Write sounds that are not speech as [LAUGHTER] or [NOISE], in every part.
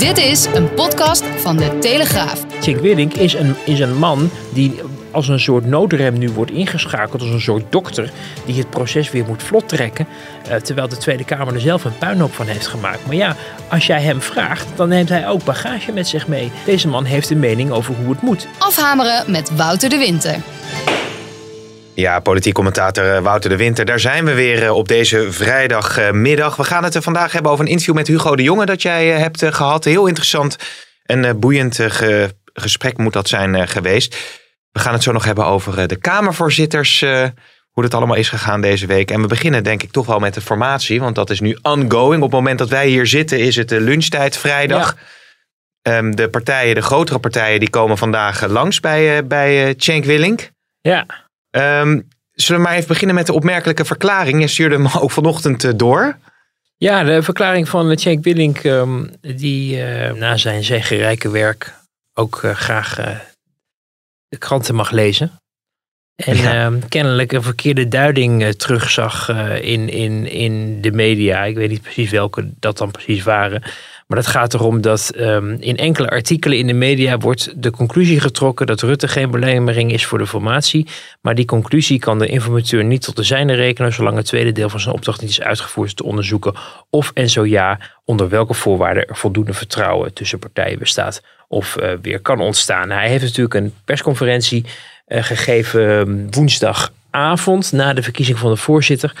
Dit is een podcast van de Telegraaf. Chick Willink is een, is een man die als een soort noodrem nu wordt ingeschakeld, als een soort dokter die het proces weer moet vlot trekken, eh, terwijl de Tweede Kamer er zelf een puinhoop van heeft gemaakt. Maar ja, als jij hem vraagt, dan neemt hij ook bagage met zich mee. Deze man heeft een mening over hoe het moet. Afhameren met Wouter de Winter. Ja, politiek commentator eh, Wouter de Winter. Daar zijn we weer eh, op deze vrijdagmiddag. We gaan het er vandaag hebben over een interview met Hugo de Jonge dat jij eh, hebt gehad. Heel interessant en boeiend ge- gesprek moet dat zijn geweest. We gaan het zo nog hebben over de Kamervoorzitters, hoe het allemaal is gegaan deze week. En we beginnen denk ik toch wel met de formatie, want dat is nu ongoing. Op het moment dat wij hier zitten is het de lunchtijd vrijdag. Ehm, de partijen, de grotere partijen, die komen vandaag langs bij, uh, bij Cenk Willink. Ja. Um, zullen we maar even beginnen met de opmerkelijke verklaring? Je stuurde hem [LAUGHS] ook vanochtend uh, door. Ja, de verklaring van Cenk Willink, um, die uh, na zijn zegenrijke werk ook uh, graag de kranten mag lezen. En ja. uh, kennelijk een verkeerde duiding terugzag in, in, in de media. Ik weet niet precies welke dat dan precies waren. Maar het gaat erom dat um, in enkele artikelen in de media wordt de conclusie getrokken dat Rutte geen belemmering is voor de formatie. Maar die conclusie kan de informateur niet tot de zijne rekenen zolang het tweede deel van zijn opdracht niet is uitgevoerd te onderzoeken of en zo ja onder welke voorwaarden er voldoende vertrouwen tussen partijen bestaat of uh, weer kan ontstaan. Hij heeft natuurlijk een persconferentie uh, gegeven woensdagavond na de verkiezing van de voorzitter.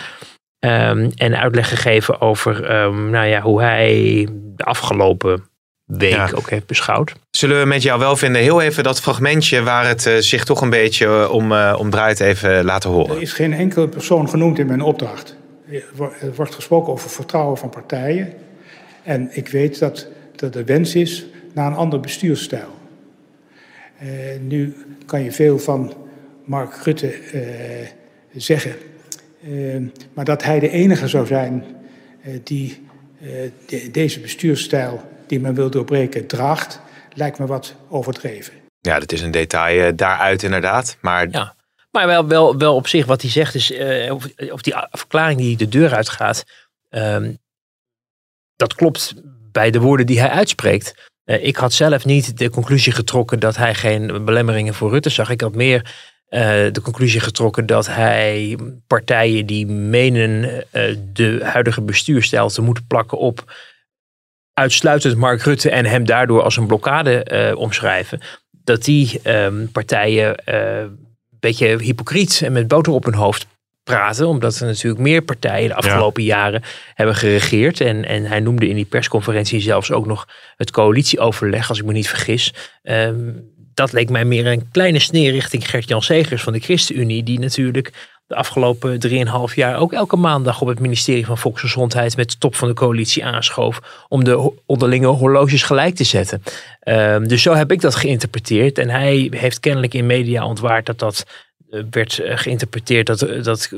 Um, en uitleg gegeven over um, nou ja, hoe hij de afgelopen week ja. ook heeft beschouwd. Zullen we met jou wel vinden heel even dat fragmentje waar het uh, zich toch een beetje om, uh, om draait even laten horen? Er is geen enkele persoon genoemd in mijn opdracht. Er wordt gesproken over vertrouwen van partijen. En ik weet dat, dat de wens is naar een ander bestuursstijl. Uh, nu kan je veel van Mark Rutte zeggen. Uh, maar dat hij de enige zou zijn uh, die uh, de, deze bestuursstijl die men wil doorbreken draagt, lijkt me wat overdreven. Ja, dat is een detail daaruit inderdaad. Maar, ja. maar wel, wel, wel op zich wat hij zegt is, of, of, die verklaring die de deur uitgaat, ehm, dat klopt bij de woorden die hij uitspreekt. Ik had zelf niet de conclusie getrokken dat hij geen belemmeringen voor Rutte zag. Ik had meer uh, de conclusie getrokken dat hij partijen die menen uh, de huidige bestuurstijl te moeten plakken op uitsluitend Mark Rutte en hem daardoor als een blokkade omschrijven, dat die um, partijen een beetje hypocriet en met boter op hun hoofd praten, omdat er natuurlijk meer partijen de afgelopen ja. jaren hebben geregeerd. En, en hij noemde in die persconferentie zelfs ook nog het coalitieoverleg, als ik me niet vergis. Um, dat leek mij meer een kleine sneer richting Gert-Jan Segers van de ChristenUnie, die natuurlijk de afgelopen 3,5 jaar ook elke maandag op het ministerie van Volksgezondheid met de top van de coalitie aanschoof om de onderlinge horloges gelijk te zetten. Um, dus zo heb ik dat geïnterpreteerd. En hij heeft kennelijk in media ontwaard dat dat werd uh, geïnterpreteerd dat, dat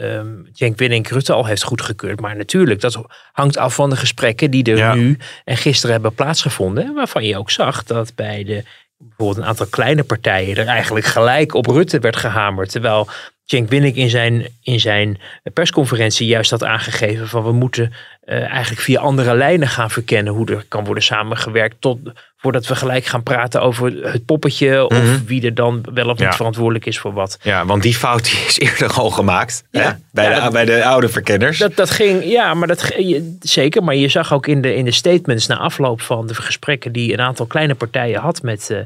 um, Cenk Willink Rutte al heeft goedgekeurd. Maar natuurlijk, dat hangt af van de gesprekken die er ja. nu en gisteren hebben plaatsgevonden. Waarvan je ook zag dat bij de bijvoorbeeld een aantal kleine partijen er eigenlijk gelijk op Rutte werd gehamerd. Terwijl Cenk Willink in zijn, in zijn persconferentie juist had aangegeven van we moeten uh, eigenlijk via andere lijnen gaan verkennen hoe er kan worden samengewerkt tot voordat we gelijk gaan praten over het poppetje mm -hmm. of wie er dan wel of niet ja. verantwoordelijk is voor wat. Ja, want die fout die is eerder al gemaakt ja. hè? Bij, ja, de, dat, bij de oude verkenners. Dat, dat ging, ja, maar dat zeker. Maar je zag ook in de, in de statements na afloop van de gesprekken die een aantal kleine partijen had met, uh,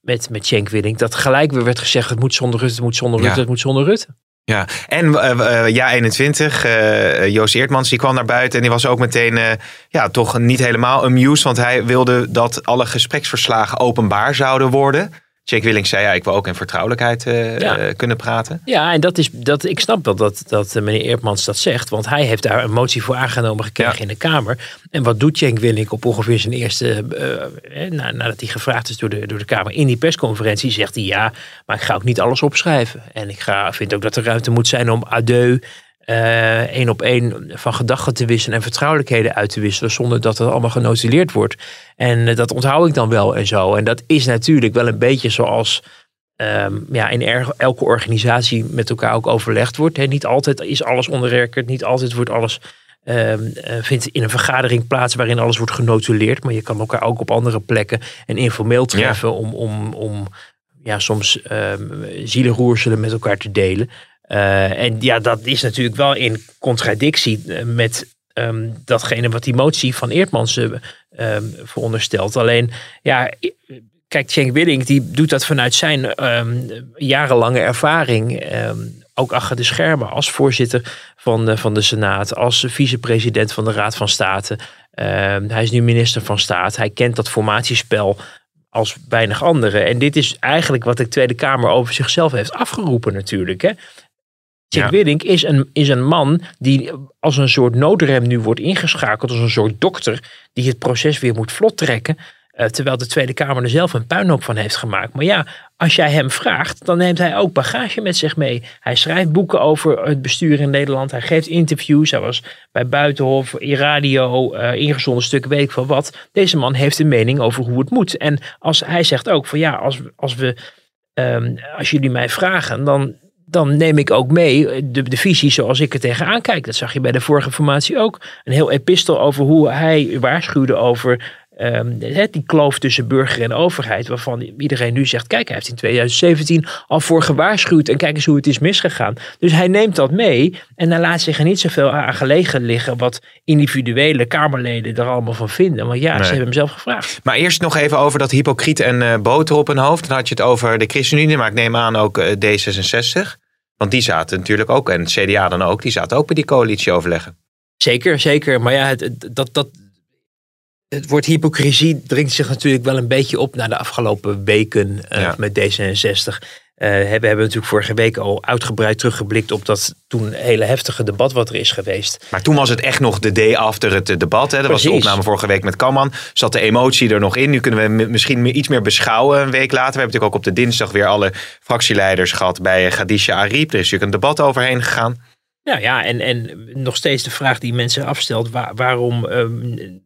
met, met Cenk Willink, dat gelijk weer werd gezegd: het moet zonder Rutte, het moet zonder Rutte, het moet zonder Rutte. Ja, en uh, ja 21, uh, Joost Eertmans, die kwam naar buiten en die was ook meteen ja, toch niet helemaal amused, want hij wilde dat alle gespreksverslagen openbaar zouden worden. Jake Willings zei, ja, ik wil ook in vertrouwelijkheid uh, ja. uh, kunnen praten. Ja, en dat is, dat, ik snap wel dat, dat meneer Eertmans dat zegt. Want hij heeft daar een motie voor aangenomen gekregen ja. in de Kamer. En wat doet Cenk Willink op ongeveer zijn eerste... Uh, na, nadat hij gevraagd is door de, door de Kamer in die persconferentie... zegt hij ja, maar ik ga ook niet alles opschrijven. En ik ga, vind ook dat er ruimte moet zijn om adieu één op één van gedachten te wisselen en vertrouwelijkheden uit te wisselen zonder dat het allemaal genotuleerd wordt. En uh, dat onthoud ik dan wel en zo. En dat is natuurlijk wel een beetje zoals um, ja, in er, elke organisatie met elkaar ook overlegd wordt. He, niet altijd is alles onderwerkerd, niet altijd wordt alles ehm, eh, vindt in een vergadering plaats waarin alles wordt genotuleerd. Maar je kan elkaar ook op andere plekken en informeel treffen om, om, om ja, soms um, zielenroerselen met elkaar te delen. Uh, en ja, dat is natuurlijk wel in contradictie met um, datgene wat die motie van Eertmans uh, um, veronderstelt. Alleen, ja, kijk, Cenk Willink die doet dat vanuit zijn um, jarenlange ervaring. ook achter de schermen als voorzitter van de, van de Senaat, als vicepresident van de Raad van State. hij is nu minister van Staat. Hij kent dat formatiespel als weinig anderen. En dit is eigenlijk wat de Tweede Kamer over zichzelf heeft afgeroepen natuurlijk. Hè? Jack ja. Willink is een, is een man die als een soort noodrem nu wordt ingeschakeld, als een soort dokter, die het proces weer moet vlot trekken. Uh, terwijl de Tweede Kamer er zelf een puinhoop van heeft gemaakt. Maar ja, als jij hem vraagt, dan neemt hij ook bagage met zich mee. Hij schrijft boeken over het bestuur in Nederland. Hij geeft interviews. Hij was bij Buitenhof, in radio, uh, ingezonden stuk week van wat. Deze man heeft een mening over hoe het moet. En als hij zegt ook van ja, als, als we. Um, als jullie mij vragen, dan dan neem ik ook mee eh, de, de visie zoals ik er tegenaan kijk. Dat zag je bij de vorige formatie ook. Een heel epistel over hoe hij waarschuwde over um, die kloof tussen burger en overheid. Waarvan iedereen nu zegt, kijk, hij heeft in 2017 al voor gewaarschuwd. En kijk eens hoe het is misgegaan. Dus hij neemt dat mee. En dan laat zich er niet zoveel aan gelegen liggen wat individuele Kamerleden er allemaal van vinden. Want ja, ze hebben hem zelf gevraagd. Maar eerst nog even over dat hypocriet en uh, boter op hun hoofd. Dan had je het over de ChristenUnie, maar ik neem aan ook uh, D66. Want die zaten natuurlijk ook, en het CDA dan ook, die zaten ook bij die coalitieoverleggen. Zeker, zeker. Maar ja, het, dat, dat, het woord hypocrisie dringt zich natuurlijk wel een beetje op na de afgelopen weken uh, met D66. Uh, we hebben natuurlijk vorige week al uitgebreid teruggeblikt op dat toen hele heftige debat wat er is geweest. Maar toen was het echt nog de day after het debat. Hè? Dat Precies. was de opname vorige week met Kamman. Zat de emotie er nog in. Nu kunnen we misschien iets meer beschouwen een week later. We hebben natuurlijk ook op de dinsdag weer alle fractieleiders gehad bij Gadisha Ariep. Er is natuurlijk een debat overheen gegaan. Ja, ja en, en nog steeds de vraag die mensen afstelt. Waar, waarom um,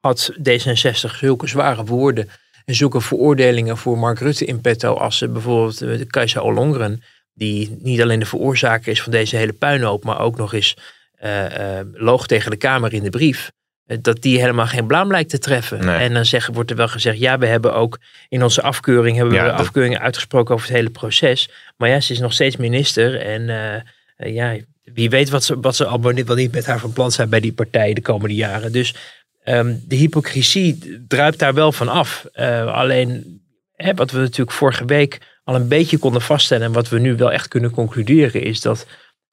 had D66 zulke zware woorden en zulke veroordelingen voor Mark Rutte in petto als bijvoorbeeld de Kajsa Ollongren, die niet alleen de veroorzaker is van deze hele puinhoop, maar ook nog eens uh, uh, loog tegen de Kamer in de brief. Uh, dat die helemaal geen blaam lijkt te treffen. Nee. En dan zeg, wordt er wel gezegd, ja, we hebben ook in onze afkeuring hebben ja, we afkeuringen uitgesproken over het hele proces. Maar ja, ze is nog steeds minister. En ja, wie weet wat ze, wat ze allemaal niet, wel niet met haar van plan zijn bij die partij de komende jaren. Dus Um, de hypocrisie druipt daar wel van af. Uh, alleen hè, wat we natuurlijk vorige week al een beetje konden vaststellen en wat we nu wel echt kunnen concluderen is dat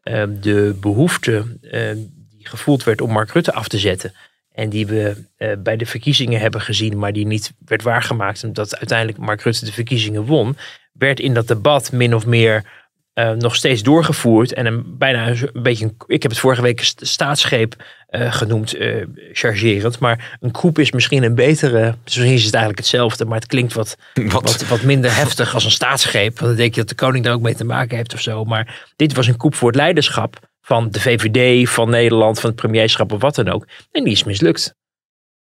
uh, de behoefte uh, die gevoeld werd om Mark Rutte af te zetten en die we uh, bij de verkiezingen hebben gezien, maar die niet werd waargemaakt omdat uiteindelijk Mark Rutte de verkiezingen won, werd in dat debat min of meer uh, nog steeds doorgevoerd. En een, bijna een beetje, ik heb het vorige week staatsgreep uh, genoemd, uh, chargerend. Maar een koep is misschien een betere, misschien is het eigenlijk hetzelfde, maar het klinkt wat, [LAUGHS] wat? wat, wat minder heftig als een staatsgreep. Want dan denk je dat de koning daar ook mee te maken heeft of zo. Maar dit was een koep voor het leiderschap van de VVD, van Nederland, van het premierschap of wat dan ook. En die is mislukt.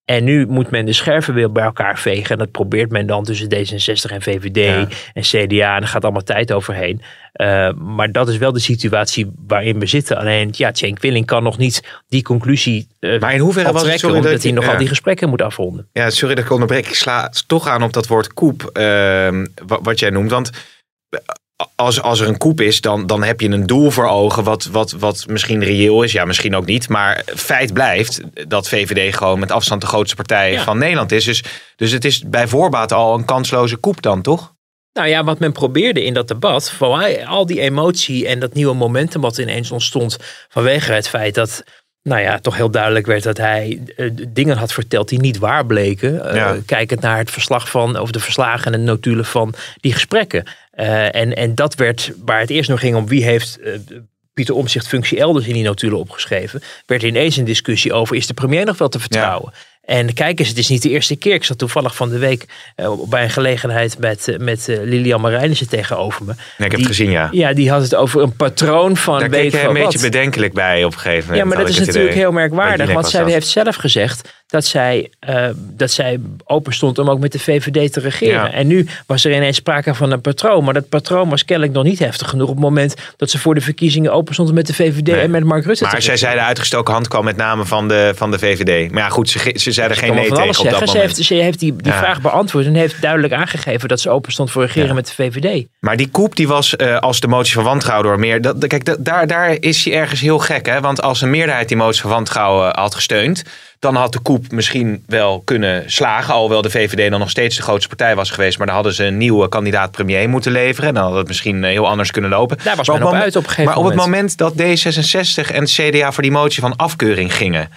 En nu moet men de scherven weer bij elkaar vegen. En dat probeert men dan tussen D66 en VVD ja. en CDA. En er gaat allemaal tijd overheen. Uh, maar dat is wel de situatie waarin we zitten. Alleen, ja, Cenk Willing kan nog niet die conclusie uh, Maar in hoeverre was het sorry omdat dat hij nogal ja. die gesprekken moet afronden. Ja, sorry dat ik onderbreek. Ik sla toch aan op dat woord koep, uh, wat jij noemt. Want als, als er een koep is, dan, dan heb je een doel voor ogen wat, wat, wat misschien reëel is. Ja, misschien ook niet. Maar feit blijft dat VVD gewoon met afstand de grootste partij ja. van Nederland is. Dus, dus het is bij voorbaat al een kansloze koep dan, toch? Nou ja, wat men probeerde in dat debat, van al die emotie en dat nieuwe momentum wat ineens ontstond vanwege het feit dat nou ja, toch heel duidelijk werd dat hij uh, dingen had verteld die niet waar bleken. Uh, ja. Kijkend naar het verslag van, of de verslagen en notulen van die gesprekken. Uh, en, en dat werd waar het eerst nog ging om wie heeft Pieter Omzicht functie elders in die notulen opgeschreven. Werd ineens een discussie over is de premier nog wel te vertrouwen. Ja. En kijk eens, het is niet de eerste keer. Ik zat toevallig van de week uh, bij een gelegenheid met, met uh, Lilian Marijnissen tegenover me. Nee, ik heb het gezien, ja. Ja, die had het over een patroon van Daar keek je een beetje bedenkelijk bij op een gegeven moment. Ja, maar dat is natuurlijk heel merkmerkwaardig. Want zij heeft zelf gezegd dat zij, uh, dat zij open stond om ook met de VVD te regeren. En nu was er ineens sprake van een patroon. Maar dat patroon was kennelijk nog niet heftig genoeg op het moment dat ze voor de verkiezingen open stond met de VVD en met Mark Rutte. Maar zij zei de uitgestoken hand kwam met name van de, van de VVD. Maar ja, goed, ze, ze zeiden geen nee tegen op zeggen. dat ze Heeft, ze heeft die, die vraag beantwoord en heeft duidelijk aangegeven dat ze open stond voor regeren met de VVD. Maar die koep die was uh, als de motie van wantrouwen door meer. Dat, kijk, daar, daar is hij ergens heel gek. Hè? Want als een meerderheid die motie van wantrouwen had gesteund dan had de koep misschien wel kunnen slagen. Alhoewel de VVD dan nog steeds de grootste partij was geweest. Maar dan hadden ze een nieuwe kandidaat premier moeten leveren. En dan had het misschien eh, heel anders kunnen lopen. Daar was maar men op, uit op Maar op het moment dat D66 en CDA voor die motie van afkeuring gingen.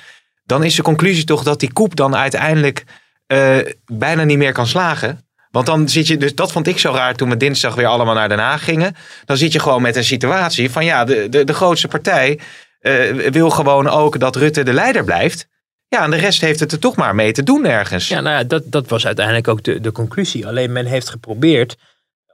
Dan is de conclusie toch dat die koep dan uiteindelijk uh, bijna niet meer kan slagen. Want dan zit je, dus dat vond ik zo raar toen we dinsdag weer allemaal naar Den Haag gingen. Dan zit je gewoon met een situatie van ja, de, de, de grootste partij uh, wil gewoon ook dat Rutte de leider blijft. Ja, en de rest heeft het er toch maar mee te doen ergens. Ja, nou ja, dat, dat was uiteindelijk ook de, de conclusie. Alleen men heeft geprobeerd,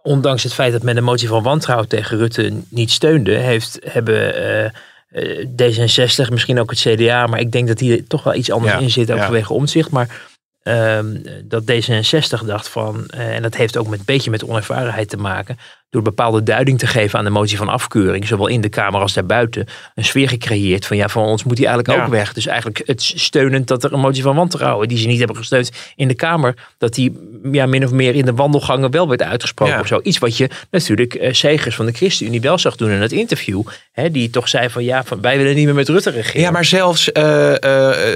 ondanks het feit dat men de motie van wantrouwen tegen Rutte niet steunde, heeft, hebben uh, uh, D66, misschien ook het CDA, maar ik denk dat die er toch wel iets anders in zit, ook ja. vanwege omzicht. Maar Ehm, dat D66 dacht van, uh, en dat heeft ook met een beetje met onervarenheid te maken, door bepaalde duiding te geven aan de motie van afkeuring, zowel in de Kamer als daarbuiten, een sfeer gecreëerd van ja, van ons moet die eigenlijk ook weg. Dus eigenlijk het steunend dat er een motie van wantrouwen, die ze niet hebben gesteund in de Kamer, dat die ja, min of meer in de wandelgangen wel werd uitgesproken of zo. Iets wat je natuurlijk uh, Segers van de ChristenUnie wel zag doen in het interview, hè, die toch zei van ja, van, wij willen niet meer met Rutte regeren. Ja, maar zelfs uh,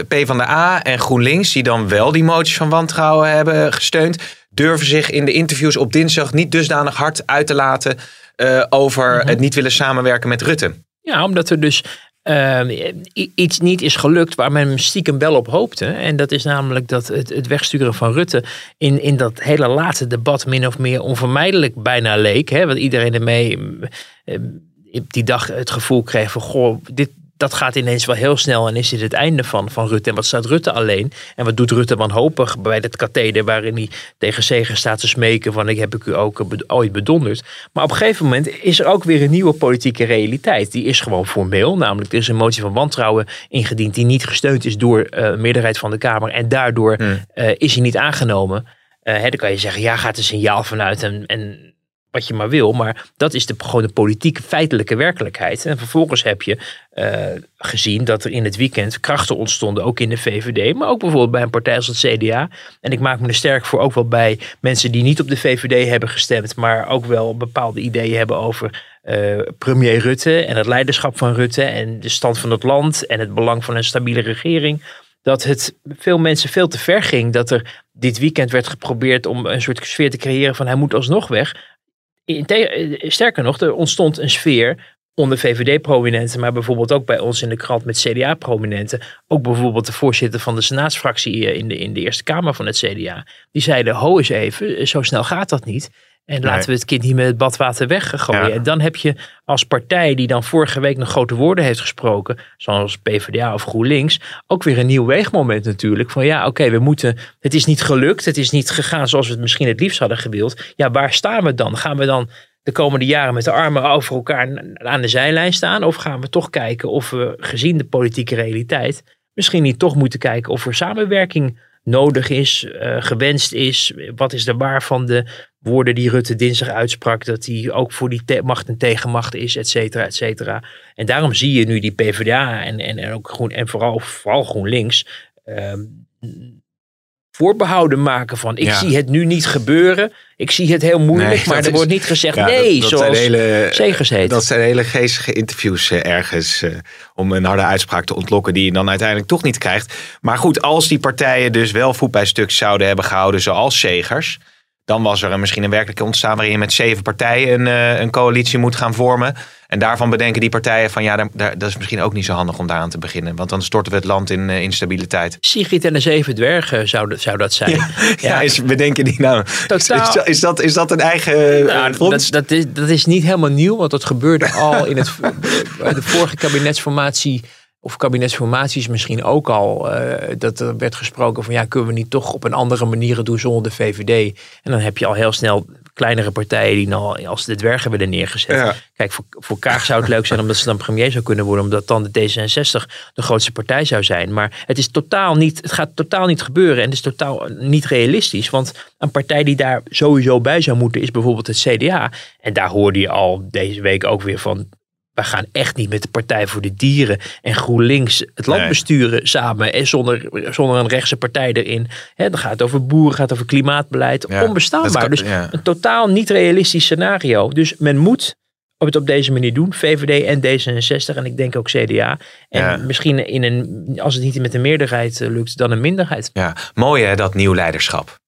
P van de A en GroenLinks, die dan wel die motie van wantrouwen hebben gesteund, durven zich in de interviews op dinsdag niet dusdanig hard uit te laten uh, over het niet willen samenwerken met Rutte. Ja, omdat er dus uh, iets niet is gelukt waar men stiekem wel op hoopte. En dat is namelijk dat het, het wegsturen van Rutte in, in dat hele laatste debat min of meer onvermijdelijk bijna leek. Hè, want iedereen ermee die dag het gevoel kreeg van goh, dit, dat gaat ineens wel heel snel en is dit het einde van, van Rutte. En wat staat Rutte alleen? En wat doet Rutte wanhopig bij het katheder waarin hij tegen Zegen staat te smeken van ik heb ik u ook ooit bedonderd. Maar op een gegeven moment is er ook weer een nieuwe politieke realiteit. Die is gewoon formeel, namelijk er is een motie van wantrouwen ingediend die niet gesteund is door uh, de meerderheid van de Kamer en daardoor hmm. uh, is hij niet aangenomen. Uh, hè, dan kan je zeggen, ja, gaat een signaal vanuit en, en wat je maar wil. Maar dat is de, gewoon de politieke feitelijke werkelijkheid. En vervolgens heb je uh, gezien dat er in het weekend krachten ontstonden, ook in de VVD, maar ook bijvoorbeeld bij een partij als het CDA. En ik maak me er sterk voor ook wel bij mensen die niet op de VVD hebben gestemd, maar ook wel bepaalde ideeën hebben over uh, premier Rutte en het leiderschap van Rutte en de stand van het land en het belang van een stabiele regering. Dat het veel mensen veel te ver ging. Dat er dit weekend werd geprobeerd om een soort sfeer te creëren van hij moet alsnog weg. Sterker nog, er ontstond een sfeer onder VVD-prominenten, maar bijvoorbeeld ook bij ons in de krant met CDA-prominenten. Ook bijvoorbeeld de voorzitter van de senaatsfractie in de, in de Eerste Kamer van het CDA. Die zeiden, ho eens even, zo snel gaat dat niet. En laten we het kind niet met het badwater weggooien. Ja. En dan heb je als partij die dan vorige week nog grote woorden heeft gesproken, zoals PvdA of GroenLinks, ook weer een nieuw weegmoment natuurlijk. Van ja, oké, we moeten, het is niet gelukt, het is niet gegaan zoals we het misschien het liefst hadden gewild. Ja, waar staan we dan? Gaan we dan de komende jaren met de armen over elkaar aan de zijlijn staan? Of gaan we toch kijken of we gezien de politieke realiteit misschien niet toch moeten kijken of er samenwerking nodig is, uh, gewenst is. Wat is de waar van de woorden die Rutte dinsdag uitsprak, dat hij ook voor die macht en tegenmacht is, et cetera, et cetera. En daarom zie je nu die PvdA en, en, en ook groen, en vooral, vooral GroenLinks uh, voorbehouden maken van ik zie het nu niet gebeuren. Ik zie het heel moeilijk, maar er wordt niet gezegd ja, nee, dat, dat zoals hele, Segers heet. Dat zijn hele geestige interviews uh, ergens uh, om een harde uitspraak te ontlokken die je dan uiteindelijk toch niet krijgt. Maar goed, als die partijen dus wel voet bij stuk zouden hebben gehouden zoals Segers dan was er misschien een werkelijke ontstaan waarin je met zeven partijen een, uh, een coalitie moet gaan vormen. En daarvan bedenken die partijen van ja, daar, daar, dat is misschien ook niet zo handig om daaraan te beginnen. Want dan storten we het land in uh, instabiliteit. Sigrid en de zeven dwergen zou, zou dat zijn. [LAUGHS] Ja, ja. is, bedenken die nou. Totaal. Is, is, dat, is dat een eigen nou, dat, dat, is, dat is niet helemaal nieuw, want dat gebeurde al in het, [LAUGHS] de vorige kabinetsformatie of kabinetsformaties misschien ook al, uh, dat er werd gesproken van ja, kunnen we niet toch op een andere manier doen zonder de VVD? En dan heb je al heel snel kleinere partijen die nou als de dwergen werden neergezet. Kijk, voor, voor Kaag zou het leuk zijn omdat ze dan premier zou kunnen worden. Omdat dan de D66 de grootste partij zou zijn. Maar het, is totaal niet, het gaat totaal niet gebeuren. En het is totaal niet realistisch. Want een partij die daar sowieso bij zou moeten is bijvoorbeeld het CDA. En daar hoorde je al deze week ook weer van we gaan echt niet met de Partij voor de Dieren en GroenLinks het land besturen samen en zonder, zonder een rechtse partij erin. He, dan gaat het over boeren, gaat het over klimaatbeleid. Onbestaanbaar. dus een totaal niet realistisch scenario. Dus men moet het op deze manier doen. VVD en D66 en ik denk ook CDA. En misschien in een, als het niet met een meerderheid eh, lukt, dan een minderheid. Ja, mooi hè, dat nieuw leiderschap.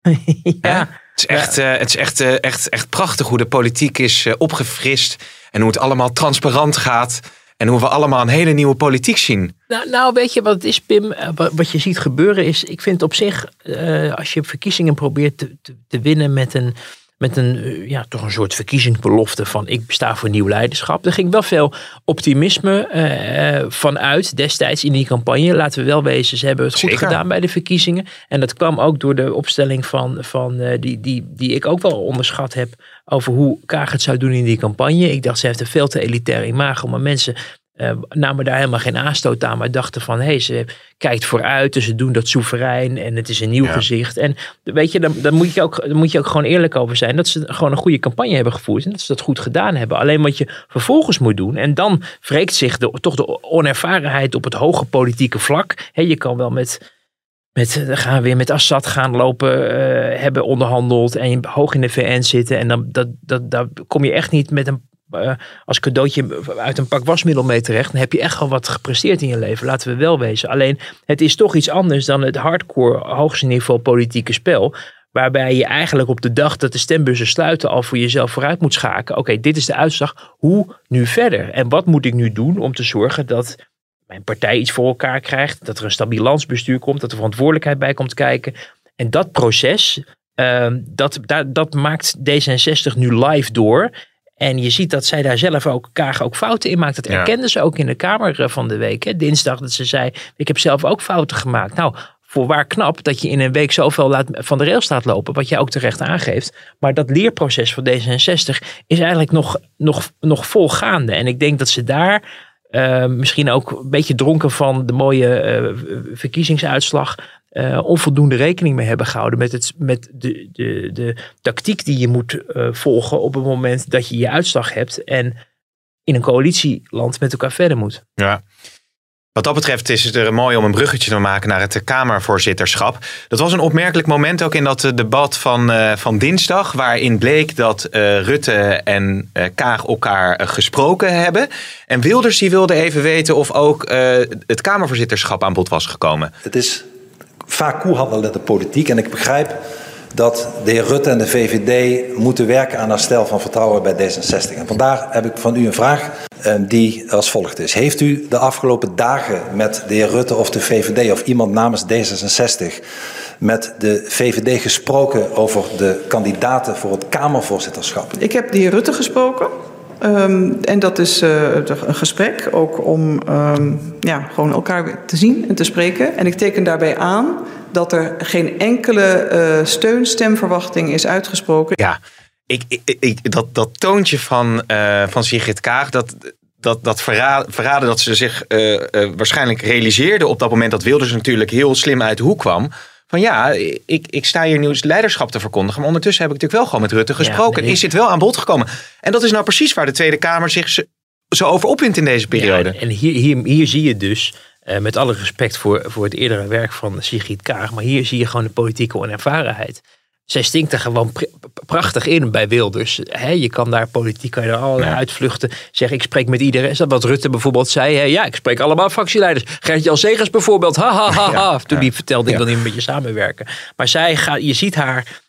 [LAUGHS] ja. Het is echt, uh, het is echt, uh, echt, echt prachtig hoe de politiek is opgefrist. En hoe het allemaal transparant gaat. En hoe we allemaal een hele nieuwe politiek zien. Nou, nou weet je wat het is, Pim? Eh, wat je ziet gebeuren is, ik vind op zich, als je verkiezingen probeert te, te winnen met een met een, eh, ja, toch een soort verkiezingsbelofte van ik sta voor nieuw leiderschap. Er ging wel veel optimisme uh, vanuit destijds in die campagne. Laten we wel wezen, ze hebben het goed gedaan bij de verkiezingen. En dat kwam ook door de opstelling van, van uh, die, die, die ik ook wel onderschat heb over hoe Kaag het zou doen in die campagne. Ik dacht, ze heeft een veel te elitair imago, maar mensen uh, namen daar helemaal geen aanstoot aan, maar dachten van hé, hey, ze kijkt vooruit, dus ze doen dat soeverein en het is een nieuw gezicht. En weet je, dan, dan, moet je ook, dan moet je ook gewoon eerlijk over zijn dat ze gewoon een goede campagne hebben gevoerd en dat ze dat goed gedaan hebben. Alleen wat je vervolgens moet doen, en dan wreekt zich de, toch de onervarenheid op het hoge politieke vlak. He, je kan wel met. Met, gaan weer met Assad gaan lopen, uh, hebben onderhandeld en hoog in de VN zitten. En dan dat, dat, daar kom je echt niet met een uh, als cadeautje uit een pak wasmiddel mee terecht, dan heb je echt al wat gepresteerd in je leven. Laten we wel wezen. Alleen het is toch iets anders dan het hardcore hoogste niveau politieke spel. Waarbij je eigenlijk op de dag dat de stembussen sluiten al voor jezelf vooruit moet schaken. Oké, dit is de uitslag. Hoe nu verder? En wat moet ik nu doen om te zorgen dat mijn partij iets voor elkaar krijgt? Dat er een stabiel landsbestuur komt, dat er verantwoordelijkheid bij komt kijken. En dat proces, dat, dat, dat maakt D66 nu live door. En je ziet dat zij daar zelf ook, Kaag ook fouten in maakt. Dat erkende ze ook in de Kamer eh, van de week. Hè. Dinsdag dat ze zei, ik heb zelf ook fouten gemaakt. Nou, voorwaar knap dat je in een week zoveel laat, van de rail staat lopen. Wat jij ook terecht aangeeft. Maar dat leerproces van D66 is eigenlijk nog, nog, nog volgaande. En ik denk dat ze daar uh, misschien ook een beetje dronken van de mooie uh, verkiezingsuitslag uh, onvoldoende rekening mee hebben gehouden met, het, met de, de, de tactiek die je moet uh, volgen op het moment dat je je uitslag hebt en in een coalitieland met elkaar verder moet. Ja. Wat dat betreft is het er mooi om een bruggetje te maken naar het Kamervoorzitterschap. Dat was een opmerkelijk moment ook in dat debat van, uh, van dinsdag, waarin bleek dat uh, Rutte en uh, Kaag elkaar gesproken hebben. En Wilders die wilde even weten of ook het Kamervoorzitterschap aan bod was gekomen. Het is vaak koehandelen in de politiek. En ik begrijp dat de heer Rutte en de VVD moeten werken aan herstel van vertrouwen bij D66. En vandaar heb ik van u een vraag ehm, die als volgt is. Heeft u de afgelopen dagen met de heer Rutte of de VVD of iemand namens D66 met de VVD gesproken over de kandidaten voor het Kamervoorzitterschap? Ik heb de heer Rutte gesproken. Um, en dat is uh, een gesprek ook om um, ja, gewoon elkaar te zien en te spreken. En ik teken daarbij aan dat er geen enkele uh, steun-stemverwachting is uitgesproken. Ja, ik, ik, dat, dat toontje van, uh, van Sigrid Kaag, dat, dat, dat verraden, verraden dat ze zich waarschijnlijk realiseerde op dat moment dat Wilders natuurlijk heel slim uit de hoek kwam van ja, ik, ik sta hier nieuws leiderschap te verkondigen. Maar ondertussen heb ik natuurlijk wel gewoon met Rutte gesproken. Ja, Is dit wel aan bod gekomen? En dat is nou precies waar de Tweede Kamer zich zo over opwindt in deze periode. Ja, en hier, hier, hier zie je dus, uh, met alle respect voor, voor het eerdere werk van Sigrid Kaag, maar hier zie je gewoon de politieke onervarenheid zij stinkt er gewoon prachtig in bij Wilders. He, je kan daar politiek kan je er allerlei ja. uitvluchten. Zeg, ik spreek met iedereen. Is dat wat Rutte bijvoorbeeld zei? He, ja, ik spreek allemaal fractieleiders. Gert-Jan Segers bijvoorbeeld. Ha, ha, ha, ha. Toen die vertelde, ik wil niet een beetje samenwerken. Maar zij gaat, je ziet haar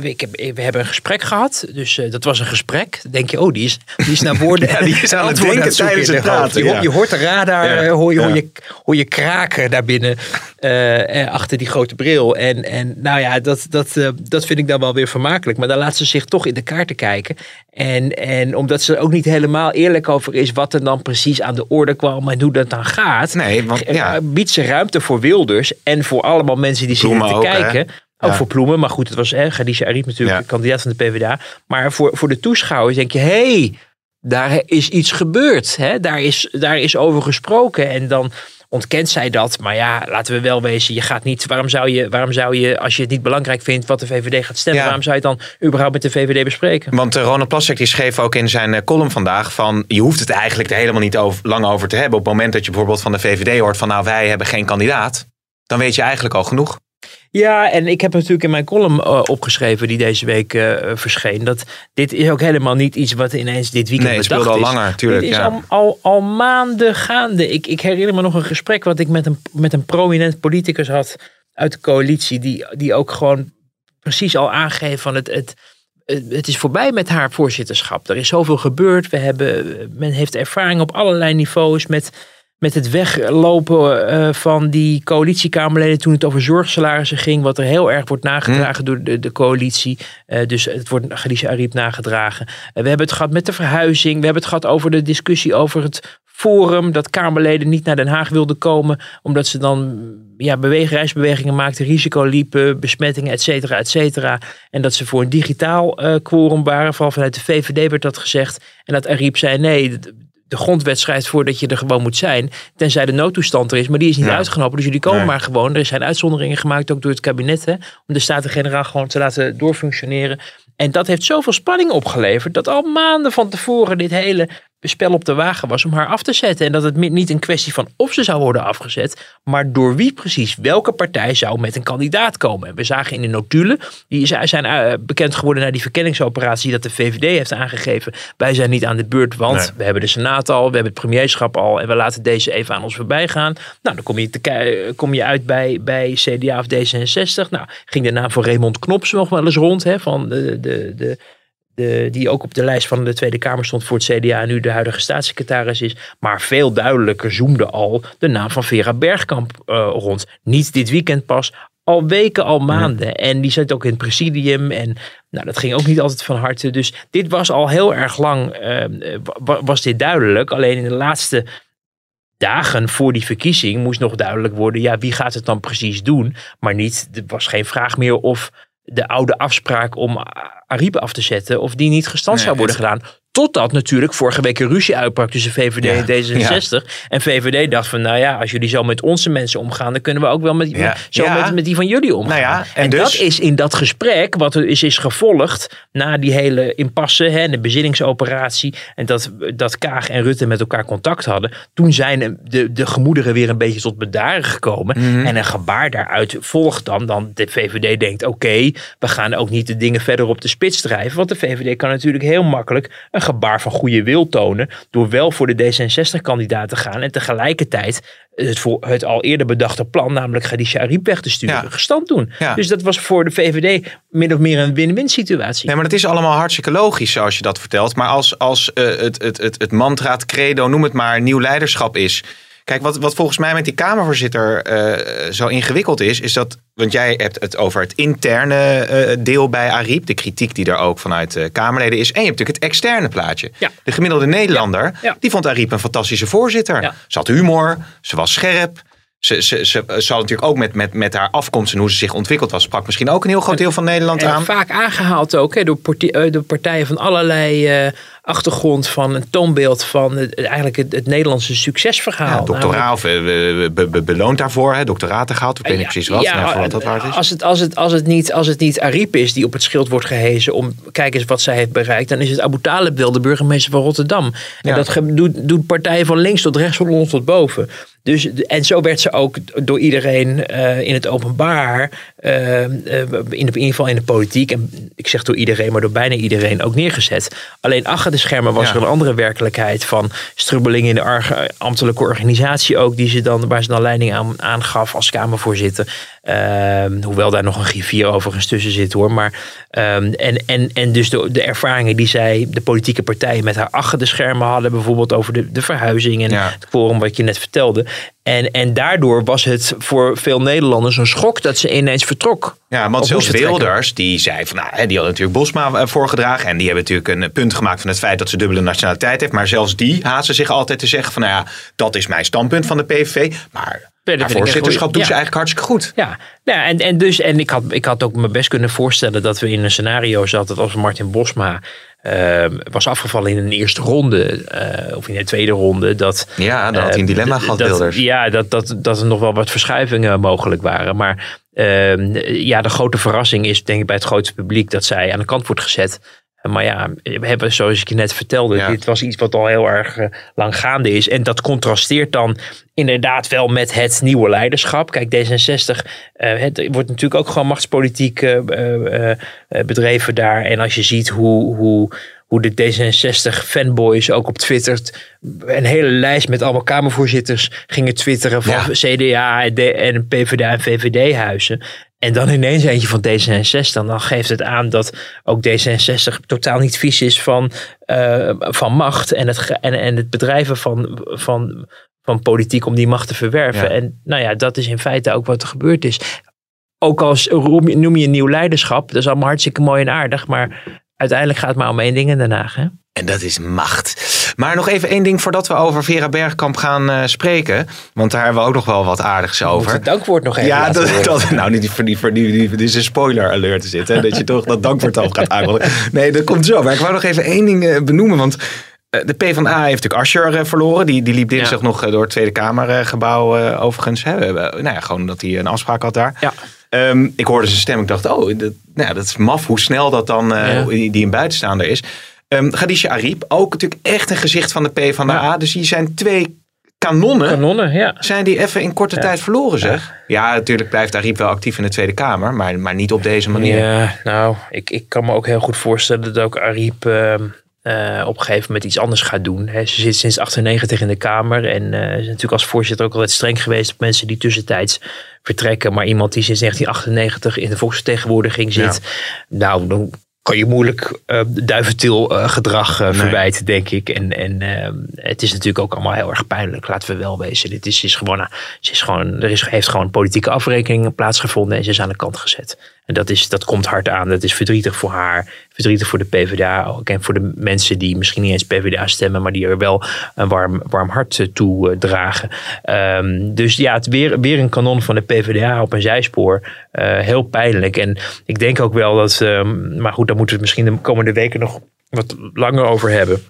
ik heb, we hebben een gesprek gehad, dus uh, dat was een gesprek. Dan denk je, oh, die is, die is naar woorden. [LAUGHS] ja, die is aan [LAUGHS] het denken tijdens het praten. Je, ja. je, hoort de radar, ja. hoor, je, hoor, je, hoor je kraken daar binnen, uh, achter die grote bril. En, en nou ja, dat, dat, uh, dat vind ik dan wel weer vermakelijk. Maar dan laat ze zich toch in de kaarten kijken. En, en omdat ze er ook niet helemaal eerlijk over is wat er dan precies aan de orde kwam en hoe dat dan gaat, nee, want, ja. biedt ze ruimte voor Wilders en voor allemaal mensen die zitten te ook, kijken. Hè? Ook Ja. voor Ploemen, maar goed, het was hè, Khadija Arif natuurlijk, Ja. kandidaat van de PvdA. Maar voor, voor de toeschouwers denk je, hé, hey, daar is iets gebeurd. Hè? Daar, is, daar is over gesproken. En dan ontkent zij dat. Maar ja, laten we wel wezen, je gaat niet, waarom zou je, waarom zou je als je het niet belangrijk vindt wat de VVD gaat stemmen, Ja. waarom zou je het dan überhaupt met de VVD bespreken? Want eh, Ronald Plassek die schreef ook in zijn eh, column vandaag van je hoeft het eigenlijk er helemaal niet over, lang over te hebben. Op het moment dat je bijvoorbeeld van de VVD hoort van nou wij hebben geen kandidaat, dan weet je eigenlijk al genoeg. Ja, en ik heb natuurlijk in mijn column eh, opgeschreven die deze week eh, verscheen. Dat dit is ook helemaal niet iets wat ineens dit weekend Nee, het bedacht speelde al is. langer, tuurlijk, Dit is ja. al, al, al maanden gaande. Ik, ik herinner me nog een gesprek wat ik met een, met een prominent politicus had uit de coalitie. Die, die ook gewoon precies al aangeeft van het, het, het het is voorbij met haar voorzitterschap. Er is zoveel gebeurd. We hebben, men heeft ervaring op allerlei niveaus met, met het weglopen eh, van die coalitiekamerleden toen het over zorgsalarissen ging. Wat er heel erg wordt nagedragen door de, de coalitie. Eh, dus het wordt Khadija Ariep nagedragen. Eh, we hebben het gehad met de verhuizing. We hebben het gehad over de discussie over het forum. Dat Kamerleden niet naar Den Haag wilden komen. Omdat ze dan ja, beweeg, reisbewegingen maakten, risico liepen, besmettingen, et cetera, et cetera. En dat ze voor een digitaal quorum waren. Vooral vanuit de VVD werd dat gezegd. En dat Ariep zei nee, de- grondwet schrijft voor dat je er gewoon moet zijn. Tenzij de noodtoestand er is. Maar die is niet Ja. uitgenomen. Dus jullie komen Nee. maar gewoon. Er zijn uitzonderingen gemaakt ook door het kabinet. Hè, om de Staten-Generaal gewoon te laten doorfunctioneren. En dat heeft zoveel spanning opgeleverd. Dat al maanden van tevoren dit hele spel op de wagen was om haar af te zetten. En dat het niet een kwestie van of ze zou worden afgezet. Maar door wie precies. Welke partij zou met een kandidaat komen. En we zagen in de notulen. Die zi- zijn eh, bekend geworden na die verkenningsoperatie. Dat de VVD heeft aangegeven. Wij zijn niet aan de beurt. Want Nee. we hebben de Senaat al. We hebben het premierschap al. En we laten deze even aan ons voorbij gaan. Nou, dan kom je, te, kom je uit bij, bij CDA of D66. Nou, ging de naam van Raymond Knops nog wel eens rond. Hè, van de, de, de, de, die ook op de lijst van de Tweede Kamer stond voor het CDA en nu de huidige staatssecretaris is. Maar veel duidelijker zoomde al de naam van Vera Bergkamp eh, rond. Niet dit weekend pas, al weken, al maanden. En die zat ook in het presidium en nou, dat ging ook niet altijd van harte. Dus dit was al heel erg lang, eh, wa- was dit duidelijk. Alleen in de laatste dagen voor die verkiezing moest nog duidelijk worden, ja, wie gaat het dan precies doen? Maar niet, er was geen vraag meer of de oude afspraak om Ariep af te zetten, of die niet gestand Nee, zou worden gedaan. Totdat natuurlijk vorige week een ruzie uitbrak tussen VVD en D66. En VVD dacht van, nou ja, als jullie zo met onze mensen omgaan, dan kunnen we ook wel met, Ja. zo Ja. met, met die van jullie omgaan. Nou ja, en en dus- dat is in dat gesprek, wat er is, is gevolgd na die hele impasse, hè, de bezinningsoperatie. En dat, dat Kaag en Rutte met elkaar contact hadden. Toen zijn de, de gemoederen weer een beetje tot bedaren gekomen. Mhm. En een gebaar daaruit volgt dan. Dan de VVD denkt, oké, we gaan ook niet de dingen verder op de spits drijven. Want de VVD kan natuurlijk heel makkelijk een gebaar van goede wil tonen. Door wel voor de D66-kandidaat te gaan. En tegelijkertijd het, voor het al eerder bedachte plan, namelijk Khadija Ariep weg te sturen, Ja. gestand doen. Ja. Dus dat was voor de VVD min of meer een win-win situatie. Nee, maar dat is allemaal hartstikke logisch zoals je dat vertelt. Maar als, als eh, het, het, het, het mantra, het credo, noem het maar, nieuw leiderschap is. Kijk, wat, wat volgens mij met die Kamervoorzitter eh, zo ingewikkeld is, is dat. Want jij hebt het over het interne eh, deel bij Ariep, de kritiek die er ook vanuit eh, Kamerleden is. En je hebt natuurlijk het externe plaatje. Ja. De gemiddelde Nederlander, Ja. die vond Ariep een fantastische voorzitter. Ze had humor, ze was scherp. Ze, ze, ze, ze had natuurlijk ook met, met, met haar afkomst en hoe ze zich ontwikkeld was, sprak misschien ook een heel groot deel van Nederland En aan. vaak aangehaald ook hè, door, parti- door partijen van allerlei achtergrond van een toonbeeld van het, eigenlijk het, het Nederlandse succesverhaal. Ja, doctoraat of eh, be- be- be- beloond daarvoor, hè, doctoraten gehaald. Ik weet niet precies wat, ja, nou, wat dat waard is. Als het, als, het, als, het niet, als het niet Ariep is die op het schild wordt gehezen om kijk eens wat zij heeft bereikt, dan is het Abu Talib wel de burgemeester van Rotterdam. En Ja. dat doet, doet partijen van links tot rechts, van onder tot boven. Dus, en zo werd ze ook door iedereen eh, in het openbaar, eh, eh, in, de, in ieder geval in de politiek, en ik zeg door iedereen, maar door bijna iedereen ook neergezet. Alleen achter de schermen was Ja. er een andere werkelijkheid van strubbelingen in de arge- ambtelijke organisatie ook, die ze dan, waar ze dan leiding aan, aan gaf als Kamervoorzitter. Ehm, hoewel daar nog een griffier overigens tussen zit hoor. Maar, ehm, en, en, en dus de, de ervaringen die zij, de politieke partijen met haar achter de schermen hadden. Bijvoorbeeld over de, de verhuizing en Ja. het quorum wat je net vertelde. En, en daardoor was het voor veel Nederlanders een schok dat ze ineens vertrok. Ja, want zelfs Wilders, die zei van, nou, die had natuurlijk Bosma eh, voorgedragen. En die hebben natuurlijk een punt gemaakt van het feit dat ze dubbele nationaliteit heeft. Maar zelfs die haasten zich altijd te zeggen van, nou ja, dat is mijn standpunt van de PVV. Maar ik haar voorzitterschap doet ja. ze eigenlijk hartstikke goed. Ja, ja en, en, dus, en ik, had, ik had ook me best kunnen voorstellen dat we in een scenario zaten als Martin Bosma was afgevallen in een eerste ronde eh, of in de tweede ronde. Dat, Ja, dan had hij een eh, dilemma gehad, Wilders. Ja, dat, dat, dat er nog wel wat verschuivingen mogelijk waren. Maar eh, ja, de grote verrassing is denk ik bij het grootste publiek dat zij aan de kant wordt gezet. Maar ja, we hebben, zoals ik je net vertelde, Ja. dit was iets wat al heel erg eh, lang gaande is. En dat contrasteert dan inderdaad wel met het nieuwe leiderschap. Kijk, D66, eh, het wordt natuurlijk ook gewoon machtspolitiek eh, bedreven daar. En als je ziet hoe, hoe, hoe de D66-fanboys ook op Twitter een hele lijst met allemaal Kamervoorzitters gingen twitteren van Ja. CDA en, D- en PvdA en VVD-huizen. En dan ineens eentje van D66. Dan geeft het aan dat ook D66 totaal niet vies is van, eh, van macht. En het, en, en het bedrijven van, van, van politiek om die macht te verwerven. Ja. En nou ja, dat is in feite ook wat er gebeurd is. Ook als noem je nieuw leiderschap. Dat is allemaal hartstikke mooi en aardig. Maar uiteindelijk gaat het maar om één ding in Den Haag. Hè? En dat is macht. Maar nog even één ding voordat we over Vera Bergkamp gaan eh, spreken. Want daar hebben we ook nog wel wat aardigs over. het dankwoord nog even Ja, dat, nou, niet voor die, voor die, die, dit is een spoiler alert te zitten. Dat je toch dat dankwoord al gaat aankondigen. Nee, dat komt zo. Maar ik wou nog even één ding eh, benoemen. Want eh, de PvdA heeft natuurlijk Asscher verloren. Die, die liep dinsdag nog eh, door het Tweede Kamergebouw overigens. Hè. Nou ja, gewoon dat hij een afspraak had daar. Ja. Ehm, ik hoorde zijn stem. Ik dacht, oh, dat, nou ja, dat is maf hoe snel dat dan eh, Ja. die, die een buitenstaander is. Ehm Khadija Ariep, ook natuurlijk echt een gezicht van de PvdA. Ja. Dus die zijn twee kanonnen Kanonnen, ja. zijn die even in korte tijd verloren, zeg. Ja. natuurlijk blijft Ariep wel actief in de Tweede Kamer, maar, maar niet op deze manier. Ja, nou, ik, ik kan me ook heel goed voorstellen dat ook Ariep eh, op een gegeven moment iets anders gaat doen. Ze zit sinds 98 in de Kamer en eh, is natuurlijk als voorzitter ook altijd streng geweest op mensen die tussentijds vertrekken. Maar iemand die sinds 1998 in de volksvertegenwoordiging zit, nou, dan kan je moeilijk eh duiventil eh, gedrag eh, Nee. verwijten, denk ik. En, en ehm, het is natuurlijk ook allemaal heel erg pijnlijk, laten we wel wezen. Dit is, is gewoon, ze is gewoon, er is, heeft gewoon politieke afrekening plaatsgevonden en ze is aan de kant gezet. En dat, is, dat komt hard aan. Dat is verdrietig voor haar, verdrietig voor de PvdA ook. En voor de mensen die misschien niet eens PvdA stemmen, maar die er wel een warm, warm hart eh, toe eh, dragen. Ehm, dus ja, het weer, weer een kanon van de PvdA op een zijspoor. Eh, heel pijnlijk. En ik denk ook wel dat, ehm, maar goed, daar moeten we het misschien de komende weken nog wat langer over hebben.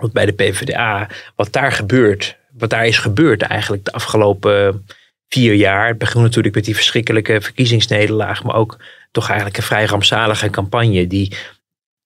Want bij de PvdA, wat daar gebeurt, wat daar is gebeurd eigenlijk de afgelopen vier jaar. Het begon natuurlijk met die verschrikkelijke verkiezingsnederlaag, maar ook toch eigenlijk een vrij rampzalige campagne die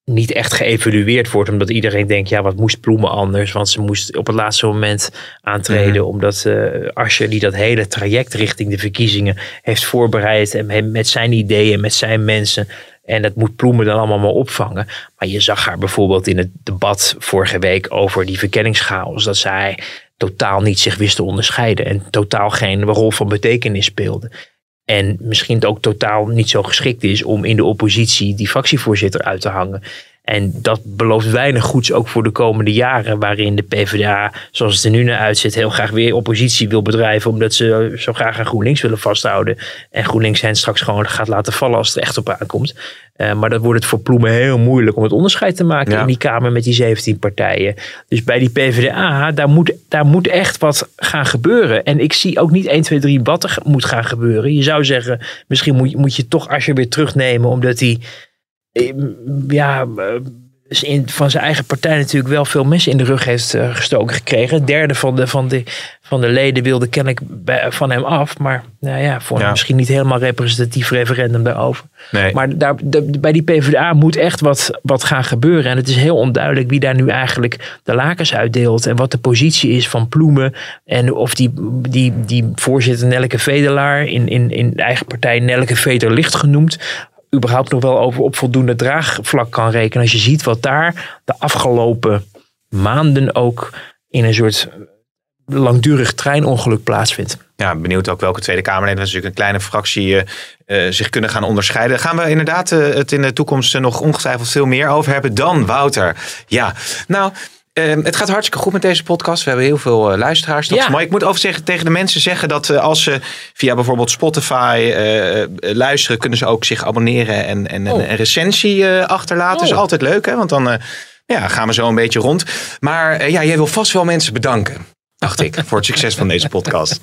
niet echt geëvalueerd wordt, omdat iedereen denkt, ja, wat moest Ploemen anders? Want ze moest op het laatste moment aantreden, omdat eh Asscher, die dat hele traject richting de verkiezingen heeft voorbereid en met- met zijn ideeën, met zijn mensen. En dat moet Ploemen dan allemaal maar opvangen. Maar je zag haar bijvoorbeeld in het debat vorige week over die verkenningschaos, dat zij totaal niet zich wist te onderscheiden en totaal geen rol van betekenis speelde. En misschien ook totaal niet zo geschikt is om in de oppositie die fractievoorzitter uit te hangen. En dat belooft weinig goeds ook voor de komende jaren, waarin de PvdA, zoals het er nu naar uitziet, heel graag weer oppositie wil bedrijven, omdat ze zo graag aan GroenLinks willen vasthouden. En GroenLinks hen straks gewoon gaat laten vallen als het er echt op aankomt. Eh, maar dat wordt het voor Ploemen heel moeilijk om het onderscheid te maken Ja. in die Kamer met die 17 partijen. Dus bij die PvdA, daar moet, daar moet echt wat gaan gebeuren. En ik zie ook niet 1, 2, 3 wat er moet gaan gebeuren. Je zou zeggen, misschien moet, je- moet je toch als je weer terugnemen, omdat hij eh, ja, eh, is in, van zijn eigen partij natuurlijk wel veel mensen in de rug heeft eh, gestoken gekregen. Een derde van de, van de, van de leden wilde kennelijk bij, van hem af. Maar nou ja, voor Ja. misschien niet helemaal representatief referendum daarover. Nee. Maar daar, de- bij die PvdA moet echt wat, wat gaan gebeuren. En het is heel onduidelijk wie daar nu eigenlijk de lakens uitdeelt. En wat de positie is van Ploemen. En of die, die, die voorzitter Nelleke Vedelaar in, in, in de eigen partij Nelleke Veder licht genoemd. Überhaupt nog wel over op voldoende draagvlak kan rekenen. Als je ziet wat daar de afgelopen maanden ook in een soort langdurig treinongeluk plaatsvindt. Ja, benieuwd ook welke Tweede Kamerleden, natuurlijk een kleine fractie, eh, eh, zich kunnen gaan onderscheiden. Daar gaan we inderdaad eh, het in de toekomst nog ongetwijfeld veel meer over hebben dan Wouter. Ja, nou, Ehm, het gaat hartstikke goed met deze podcast. We hebben heel veel uh, luisteraars. Dat Ja. is mooi. Ik moet over zeggen, tegen de mensen zeggen dat eh, als ze via bijvoorbeeld Spotify eh, eh, luisteren, kunnen ze ook zich abonneren en, en Oh. een, een recensie eh, achterlaten. Dat is Oh. altijd leuk, hè? Want dan eh, ja, gaan we zo een beetje rond. Maar eh, ja, jij wil vast wel mensen bedanken. Dacht ik, voor het succes van deze podcast.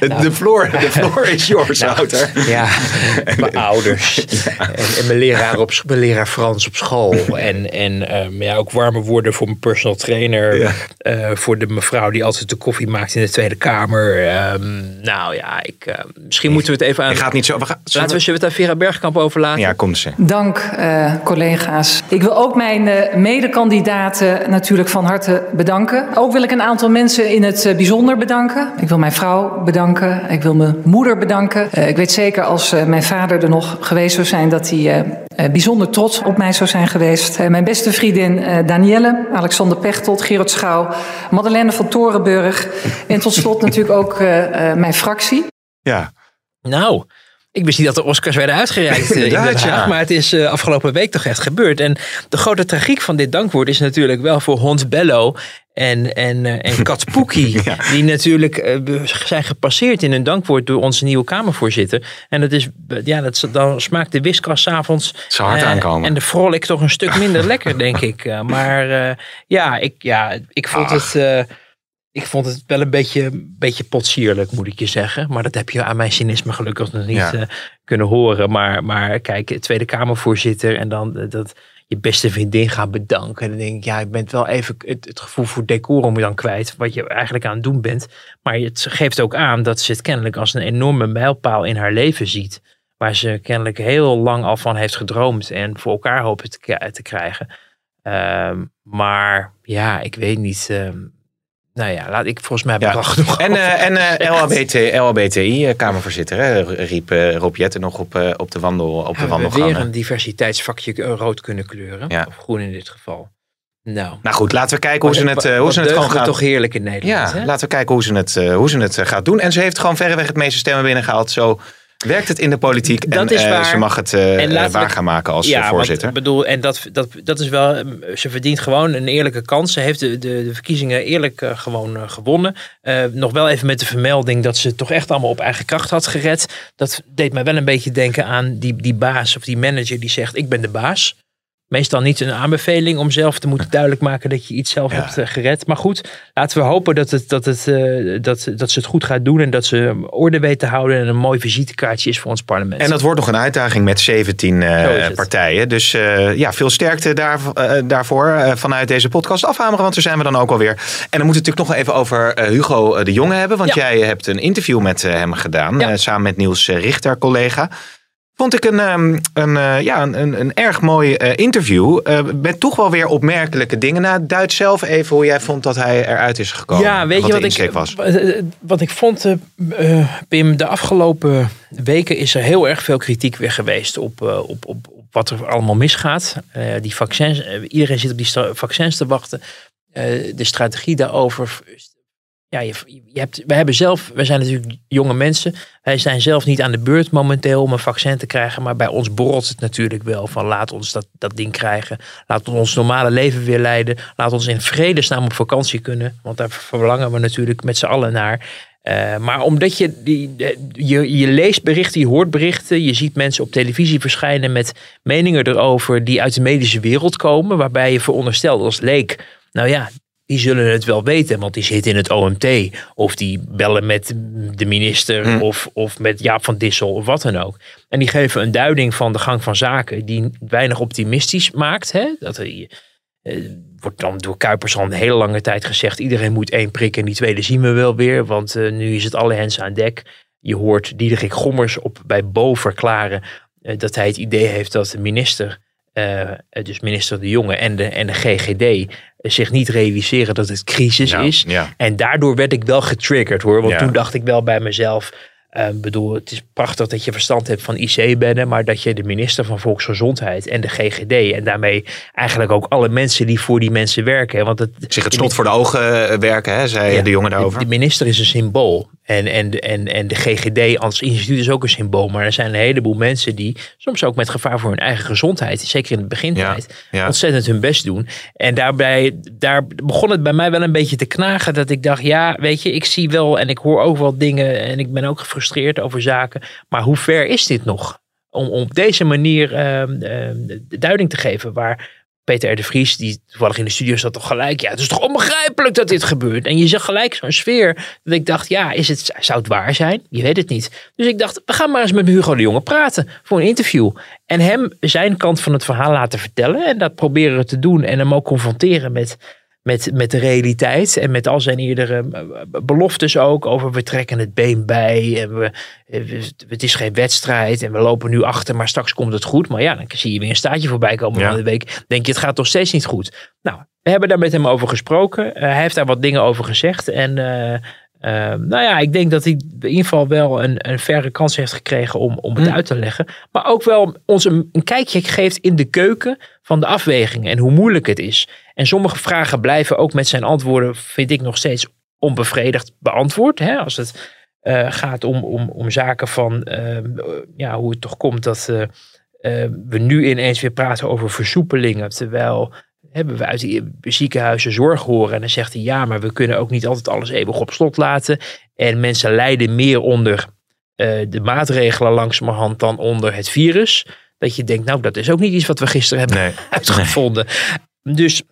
De- [LAUGHS] De floor, de floor is [LAUGHS] yours, Wouter. Ja, [LAUGHS] mijn ouders. En, en mijn, leraar op, mijn leraar Frans op school. En, en ehm, ja, ook warme woorden voor mijn personal trainer. Ja. Eh, voor de mevrouw die altijd de koffie maakt in de Tweede Kamer. Ehm, nou ja, ik, eh, misschien moeten we het even aan... Je gaat niet zo. We gaan, Laten we, we het aan Vera Bergkamp overlaten? Ja, komt ze. Dank, eh, collega's. Ik wil ook mijn eh, medekandidaten natuurlijk van harte bedanken. Ook wil ik een aantal mensen in het eh, bijzonder bedanken. Ik wil mijn vrouw bedanken. Ik wil mijn moeder bedanken. Eh, ik weet zeker als eh, mijn vader er nog geweest zou zijn... dat hij eh, eh, bijzonder trots op mij zou zijn geweest. Eh, mijn beste vriendin eh, Danielle, Alexander Pechtold, Gerard Schouw... Madeleine van Torenburg. En tot slot [LAUGHS] natuurlijk ook eh, eh, mijn fractie. Ja. Nou, ik wist niet dat de Oscars werden uitgereikt eh, in Den Inderdaad, Haag. ja. Maar het is eh, afgelopen week toch echt gebeurd. En de grote tragiek van dit dankwoord is natuurlijk wel voor Hond Bello en, en, eh, en Kat [LAUGHS] Poekie. Die natuurlijk zijn gepasseerd in hun dankwoord door onze nieuwe Kamervoorzitter. En dat is, ja, dat, dan smaakt de wiskas 's avonds hard aankomen. En de vrolijk toch een stuk minder lekker, denk ik. [LAUGHS] Maar ja, ik, ja, ik vond Ach. het... ik vond het wel een beetje, beetje potsierlijk, moet ik je zeggen. Maar dat heb je aan mijn cynisme gelukkig nog niet Ja. eh, kunnen horen. Maar, maar kijk, Tweede Kamervoorzitter en dan eh, dat je beste vriendin gaan bedanken. Dan denk ik, ja, ik ben wel even het, het gevoel voor decorum dan kwijt. Wat je eigenlijk aan het doen bent. Maar het geeft ook aan dat ze het kennelijk als een enorme mijlpaal in haar leven ziet. Waar ze kennelijk heel lang al van heeft gedroomd en voor elkaar hopen te, te krijgen. Ehm, maar ja, ik weet niet. ehm, nou ja, laat ik volgens mij heb ik Ja. al genoeg. En, eh, en eh. LHBT, LHBTI, eh, Kamervoorzitter, hè, riep uh, Rob Jetten nog op, op de, wandel, op de we weer een diversiteitsvakje rood kunnen kleuren. Ja. Of groen in dit geval. Nou, Nou goed, laten we kijken hoe ze het, hoe ze het gewoon gaat. gaat toch heerlijk in Nederland. Ja, hè? laten we kijken hoe ze het, hoe ze het gaat doen. En ze heeft gewoon verreweg het meeste stemmen binnengehaald. Zo werkt het in de politiek. Dat en is eh, waar. ze mag het eh, En waar gaan maken als eh, voorzitter. Want, ik bedoel, en dat, dat, dat is wel, eh, ze verdient gewoon een eerlijke kans. Ze heeft de, de, de verkiezingen eerlijk gewoon gewonnen. Nog wel even met de vermelding dat ze toch echt allemaal op eigen kracht had gered. Dat deed mij wel een beetje denken aan die, die baas of die manager die zegt: Ik ben de baas. Meestal niet een aanbeveling om zelf te moeten [LAUGHS] duidelijk maken dat je iets zelf Ja. hebt eh, gered. Maar goed, laten we hopen dat, het, dat, het, eh, dat, dat ze het goed gaat doen. En dat ze orde weet te houden. En een mooi visitekaartje is voor ons parlement. En dat wordt nog een uitdaging met 17 eh, partijen. Dus ja, veel sterkte daar, daarvoor vanuit deze podcast afhameren. Want daar zijn we dan ook alweer. En dan moeten we het natuurlijk nog even over Hugo de Jonge hebben. Want Ja. jij hebt een interview met hem gedaan. Ja. samen met Niels Richter, collega. Vond ik een, ehm, een, eh, ja, een, een, erg mooi eh, interview. eh, met toch wel weer opmerkelijke dingen. Nou, duid zelf even hoe jij vond dat hij eruit is gekomen. Ja, weet wat je wat ik, was. eh, wat ik vond, eh, eh, Pim, de afgelopen weken is er heel erg veel kritiek weer geweest op, eh, op, op, op wat er allemaal misgaat. Eh, die vaccins, eh, iedereen zit op die vaccins te wachten. Eh, de strategie daarover. Ja, je, je hebt, we hebben zelf, we zijn natuurlijk jonge mensen. Wij zijn zelf niet aan de beurt momenteel om een vaccin te krijgen. Maar bij ons borrelt het natuurlijk wel van laat ons dat, dat ding krijgen. Laat ons normale leven weer leiden. Laat ons in vredesnaam op vakantie kunnen. Want daar verlangen we natuurlijk met z'n allen naar. Eh, maar omdat je, die, je, je leest berichten, je hoort berichten. Je ziet mensen op televisie verschijnen met meningen erover die uit de medische wereld komen. Waarbij je veronderstelt als leek, nou ja, die zullen het wel weten, want die zitten in het OMT. Of die bellen met de minister Hmm. of, of met Jaap van Dissel of wat dan ook. En die geven een duiding van de gang van zaken die weinig optimistisch maakt. Hè? Dat er, eh, wordt dan door Kuipers al een hele lange tijd gezegd... iedereen moet één prik en die tweede zien we wel weer. Want eh, nu is het alle hens aan dek. Je hoort Diederik Gommers op, bij Bo verklaren... eh, dat hij het idee heeft dat de minister... eh, dus minister De Jonge en de, en de GGD zich niet realiseren dat het crisis Nou, is. ja. En daardoor werd ik wel getriggerd hoor. Want Ja. toen dacht ik wel bij mezelf. eh, bedoel, het is prachtig dat je verstand hebt van IC-bedden. Maar dat je de minister van Volksgezondheid en de GGD. En daarmee eigenlijk ook alle mensen die voor die mensen werken. Want het, Zich het snot voor de ogen eh, werken, hè, zei ja, de jongen de- daarover. De, minister is een symbool. En, en, en, en de GGD als instituut is ook een symbool. Maar er zijn een heleboel mensen die soms ook met gevaar voor hun eigen gezondheid, zeker in de begintijd, Ja, ja. ontzettend hun best doen. En daarbij daar begon het bij mij wel een beetje te knagen. Dat ik dacht, ja, weet je, ik zie wel en ik hoor ook wel dingen. En ik ben ook gefrustreerd over zaken. Maar hoe ver is dit nog? Om, om op deze manier ehm, ehm, de duiding te geven waar Peter R. de Vries, die toevallig in de studio zat, toch gelijk. Ja, het is toch onbegrijpelijk dat dit gebeurt. En je zag gelijk zo'n sfeer. Dat ik dacht, ja, is het, zou het waar zijn? Je weet het niet. Dus ik dacht, we gaan maar eens met Hugo de Jonge praten voor een interview. En hem zijn kant van het verhaal laten vertellen. En dat proberen te doen. En hem ook confronteren met, met, met de realiteit. En met al zijn eerdere eh, beloftes ook. Over we trekken het been bij. En we, eh, het is geen wedstrijd. En we lopen nu achter. Maar straks komt het goed. Maar ja, dan zie je weer een staartje voorbij komen Ja. van de week. Denk je, het gaat nog steeds niet goed. Nou, we hebben daar met hem over gesproken. Eh, hij heeft daar wat dingen over gezegd. En nou ja, ik denk dat hij in ieder geval wel een, een verre kans heeft gekregen om, om het Mm. uit te leggen. Maar ook wel ons een, een kijkje geeft in de keuken van de afwegingen en hoe moeilijk het is. En sommige vragen blijven ook met zijn antwoorden, vind ik nog steeds onbevredigd beantwoord. Hè? Als het eh, gaat om, om, om zaken van eh, ja, hoe het toch komt dat eh, eh, we nu ineens weer praten over versoepelingen. Terwijl hebben we uit die ziekenhuizen zorg horen. En dan zegt hij ja, maar we kunnen ook niet altijd alles eeuwig op slot laten. En mensen lijden meer onder eh, de maatregelen langzamerhand dan onder het virus. Dat je denkt, nou, dat is ook niet iets wat we gisteren hebben Nee. [LAUGHS] uitgevonden. Dus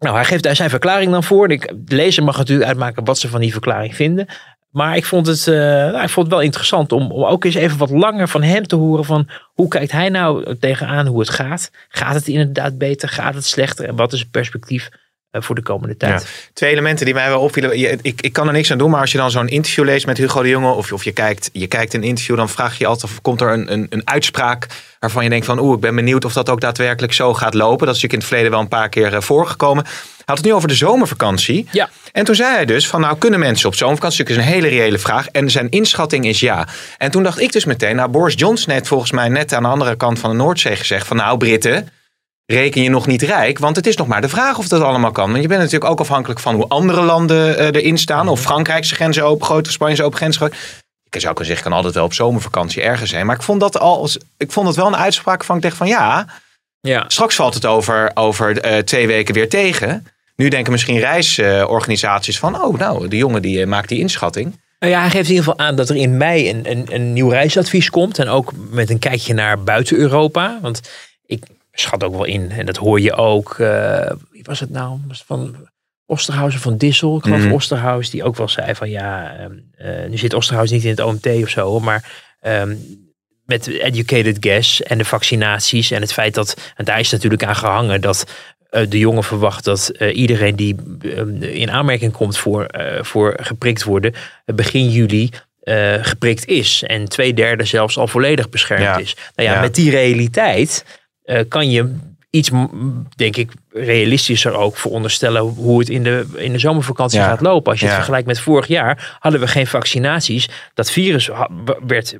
nou, hij geeft daar zijn verklaring dan voor. De lezer mag natuurlijk uitmaken wat ze van die verklaring vinden. Maar ik vond het, eh, nou, ik vond het wel interessant om, om ook eens even wat langer van hem te horen. Van hoe kijkt hij nou tegenaan hoe het gaat? Gaat het inderdaad beter? Gaat het slechter? En wat is het perspectief voor de komende tijd? Twee elementen die mij wel opvielen. Je- Ik, ik kan er niks aan doen, maar als je dan zo'n interview leest met Hugo de Jonge. Of, je- of je, kijkt, je kijkt een interview, dan vraag je je altijd of komt er een, een, een uitspraak. waarvan je denkt van oeh, ik ben benieuwd of dat ook daadwerkelijk zo gaat lopen. Dat is natuurlijk in het verleden wel een paar keer eh, voorgekomen. Hij had het nu over de zomervakantie. Ja. En toen zei hij dus van nou kunnen mensen op zomervakantie? Dat is een hele reële vraag. En zijn inschatting is ja. En toen dacht ik dus meteen, nou Boris Johnson heeft volgens mij net aan de andere kant van de Noordzee gezegd van nou Britten, reken je nog niet rijk. Want het is nog maar de vraag of dat allemaal kan. Want je bent natuurlijk ook afhankelijk van hoe andere landen eh, erin staan. Of Frankrijk zijn grenzen opengooit of Spanje zijn open grenzen gooit. Ik zou kunnen zeggen, ik kan altijd wel op zomervakantie ergens zijn. Maar ik vond dat al, ik vond het wel een uitspraak van ik dacht van ja, Ja. straks valt het over, over eh, twee weken weer tegen. Nu denken misschien reisorganisaties van, oh nou, de jongen die eh, maakt die inschatting. Nou ja, hij geeft in ieder geval aan dat er in mei een, een, een nieuw reisadvies komt. En ook met een kijkje naar buiten Europa. Want ik schat ook wel in, en dat hoor je ook. eh, wie was het nou? Was het van van Dissel? Ik geloof. Osterhaus, die ook wel zei van ja, ehm, eh, nu zit Osterhaus niet in het OMT of zo. Maar ehm, met educated guess en de vaccinaties en het feit dat, en daar is natuurlijk aan gehangen dat eh, de jongen verwacht dat iedereen die ehm, in aanmerking komt voor, voor geprikt worden, begin juli geprikt is. En twee derde zelfs al volledig beschermd Ja. is. Nou ja, Ja. met die realiteit eh, kan je iets, denk ik, realistischer ook veronderstellen hoe het in de, in de zomervakantie Ja. gaat lopen. Als je het vergelijkt met vorig jaar, hadden we geen vaccinaties. Dat virus werd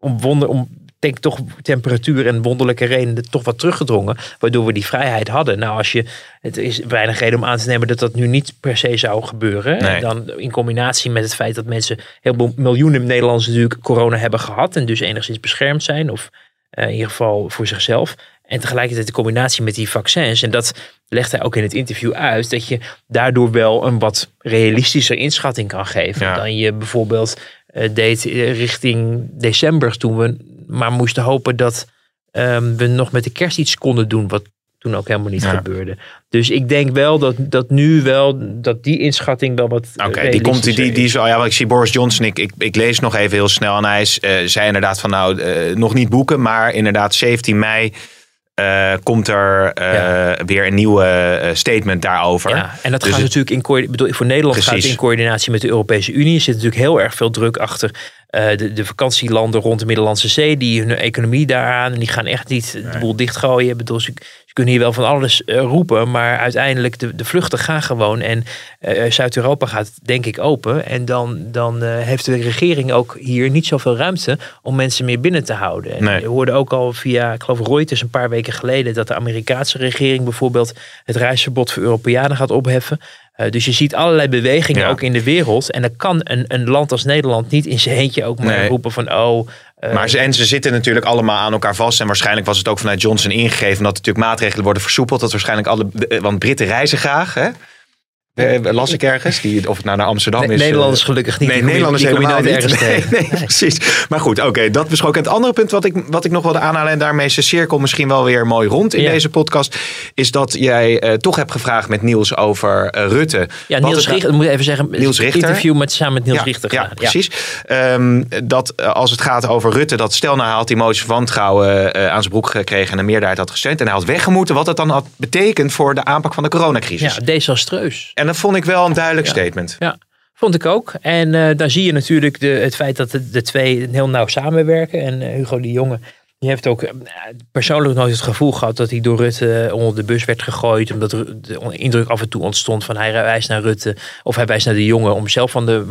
om wonder, om denk toch temperatuur en wonderlijke redenen toch wat teruggedrongen, waardoor we die vrijheid hadden. Nou, als je het is weinig reden om aan te nemen dat dat nu niet per se zou gebeuren. Nee. En dan in combinatie met het feit dat mensen heel veel miljoenen Nederlanders natuurlijk corona hebben gehad en dus enigszins beschermd zijn of eh, in ieder geval voor zichzelf. En tegelijkertijd de combinatie met die vaccins. En dat legt hij ook in het interview uit. Dat je daardoor wel een wat realistischer inschatting kan geven. Ja. Dan je bijvoorbeeld eh, deed eh, richting december. Toen we maar moesten hopen dat ehm, we nog met de kerst iets konden doen. Wat toen ook helemaal niet Ja. gebeurde. Dus ik denk wel dat, dat nu wel, dat die inschatting wel wat Oké, die komt die, die, die is wel. Ja, ik zie Boris Johnson. Ik, ik, ik lees nog even heel snel. En hij is, eh, zei inderdaad van nou, eh, nog niet boeken. Maar inderdaad, 17 mei eh, komt er eh, Ja. weer een nieuwe eh, statement daarover. Ja, en dat Dus gaat het- natuurlijk in bedoel, voor Nederland gaat het in coördinatie met de Europese Unie. Er zit natuurlijk heel erg veel druk achter eh, de, de vakantielanden rond de Middellandse Zee. Die hun economie daaraan. En die gaan echt niet de boel dichtgooien. Ik bedoel, ze, ze kunnen hier wel van alles eh, roepen. Maar uiteindelijk, de, de vluchten gaan gewoon. En eh, Zuid-Europa gaat denk ik open. En dan, dan heeft de regering ook hier niet zoveel ruimte om mensen meer binnen te houden. En Nee. Je hoorde ook al via, ik geloof Reuters een paar weken geleden, dat de Amerikaanse regering bijvoorbeeld het reisverbod voor Europeanen gaat opheffen. Uh, dus je ziet allerlei bewegingen Ja. ook in de wereld. En dan kan een, een land als Nederland niet in zijn eentje ook maar Nee. roepen van oh. eh, Maar ze, en ze zitten natuurlijk allemaal aan elkaar vast. En waarschijnlijk was het ook vanuit Johnson ingegeven dat natuurlijk maatregelen worden versoepeld. Dat waarschijnlijk alle. de- Want Britten reizen graag. Hè? Eh, Las ik ergens. Die, of het nou naar Amsterdam is. Nederlanders eh, gelukkig niet. Nee, Nederlanders die je helemaal niet. ergens [LAUGHS] Nee, precies. Maar goed, oké, dat besproken. Het andere punt wat ik, wat ik nog wilde aanhalen, en daarmee is de cirkel misschien wel weer mooi rond in Ja. deze podcast, is dat jij eh, toch hebt gevraagd met Niels over eh, Rutte. Ja, Wat Niels het- Richter, moet even zeggen. Niels Richter. interview met, samen met Niels ja, Richter ja, precies. Ehm, dat eh, als het gaat over Rutte, dat stel nou hij had die motie van wantrouwen eh, aan zijn broek gekregen en een meerderheid had gesteund en hij had weggemoeten, wat dat dan had betekend voor de aanpak van de coronacrisis. Ja, desastreus. En dat vond ik wel een duidelijk Ja. statement. Ja, vond ik ook. En eh, daar zie je natuurlijk de, het feit dat de, de twee heel nauw samenwerken. En eh, Hugo de Jonge, die heeft ook eh, persoonlijk nooit het gevoel gehad dat hij door Rutte onder de bus werd gegooid. Omdat de indruk af en toe ontstond van hij wijst naar Rutte of hij wijst naar de Jonge om zelf van de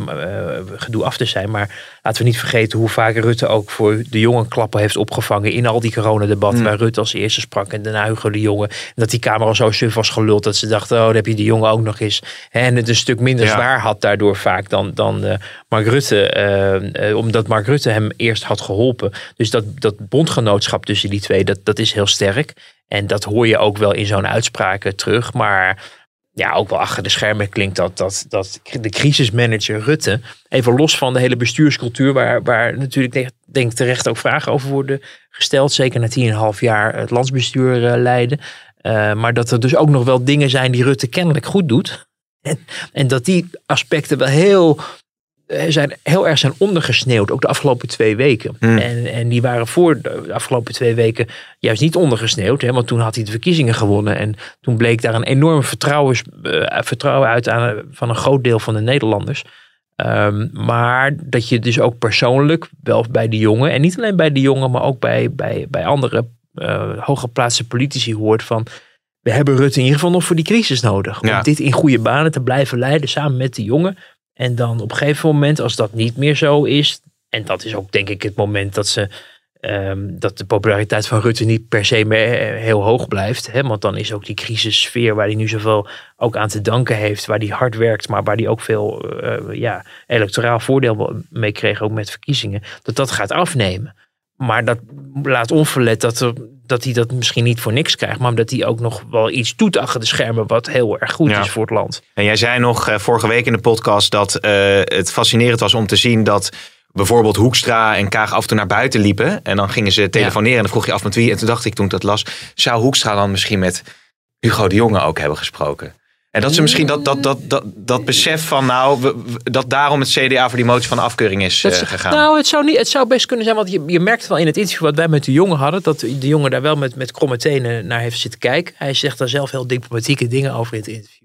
gedoe af te zijn. Maar laten we niet vergeten hoe vaak Rutte ook voor de Jonge klappen heeft opgevangen in al die coronadebatten. Waar Rutte als eerste sprak en daarna Hugo de Jonge. En dat die Kamer al zo suf was geluld dat ze dachten, oh, dan heb je de Jonge ook nog eens. En het een stuk minder Ja. zwaar had daardoor vaak dan, dan eh, Mark Rutte. eh, eh, omdat Mark Rutte hem eerst had geholpen. Dus dat, dat bondgenootschap tussen die twee, dat, dat is heel sterk. En dat hoor je ook wel in zo'n uitspraken terug. Maar ja, ook wel achter de schermen klinkt dat, dat, dat de crisismanager Rutte, even los van de hele bestuurscultuur, waar, waar natuurlijk denk, terecht ook vragen over worden gesteld, zeker na 10,5 jaar het landsbestuur eh, leiden. Eh, maar dat er dus ook nog wel dingen zijn die Rutte kennelijk goed doet. En, [LAUGHS] en dat die aspecten wel heel, zijn, heel erg zijn ondergesneeuwd, ook de afgelopen twee weken. Hmm. En, en die waren voor de afgelopen twee weken juist niet ondergesneeuwd. Hè, want toen had hij de verkiezingen gewonnen. En toen bleek daar een enorm vertrouwens, eh, vertrouwen uit aan, van een groot deel van de Nederlanders. Ehm, maar dat je dus ook persoonlijk, wel bij de jongen, en niet alleen bij de jongen, maar ook bij, bij, bij andere eh hooggeplaatste politici hoort van. We hebben Rutte in ieder geval nog voor die crisis nodig. Om Ja. dit in goede banen te blijven leiden samen met de jongen. En dan op een gegeven moment, als dat niet meer zo is. En dat is ook denk ik het moment dat ze. ehm, dat de populariteit van Rutte niet per se meer eh, heel hoog blijft. Hè? Want dan is ook die crisissfeer waar hij nu zoveel ook aan te danken heeft. Waar hij hard werkt, maar waar hij ook veel eh, ja, electoraal voordeel mee kreeg. Ook met verkiezingen. Dat dat gaat afnemen. Maar dat laat onverlet dat, er, dat hij dat misschien niet voor niks krijgt. Maar dat hij ook nog wel iets doet achter de schermen. Wat heel erg goed Ja. is voor het land. En jij zei nog eh, vorige week in de podcast dat eh, het fascinerend was om te zien dat bijvoorbeeld Hoekstra en Kaag af en toe naar buiten liepen. En dan gingen ze telefoneren en dan vroeg je af met wie. En toen dacht ik toen ik dat las, zou Hoekstra dan misschien met Hugo de Jonge ook hebben gesproken? En dat ze misschien dat, dat, dat, dat, dat besef van nou, dat daarom het CDA voor die motie van afkeuring is eh, is- gegaan. Nou, het zou, niet, het zou best kunnen zijn, want je, je merkt wel in het interview wat wij met de jongen hadden, dat de jongen daar wel met, met kromme tenen naar heeft zitten kijken. Hij zegt daar zelf heel diplomatieke dingen over in het interview.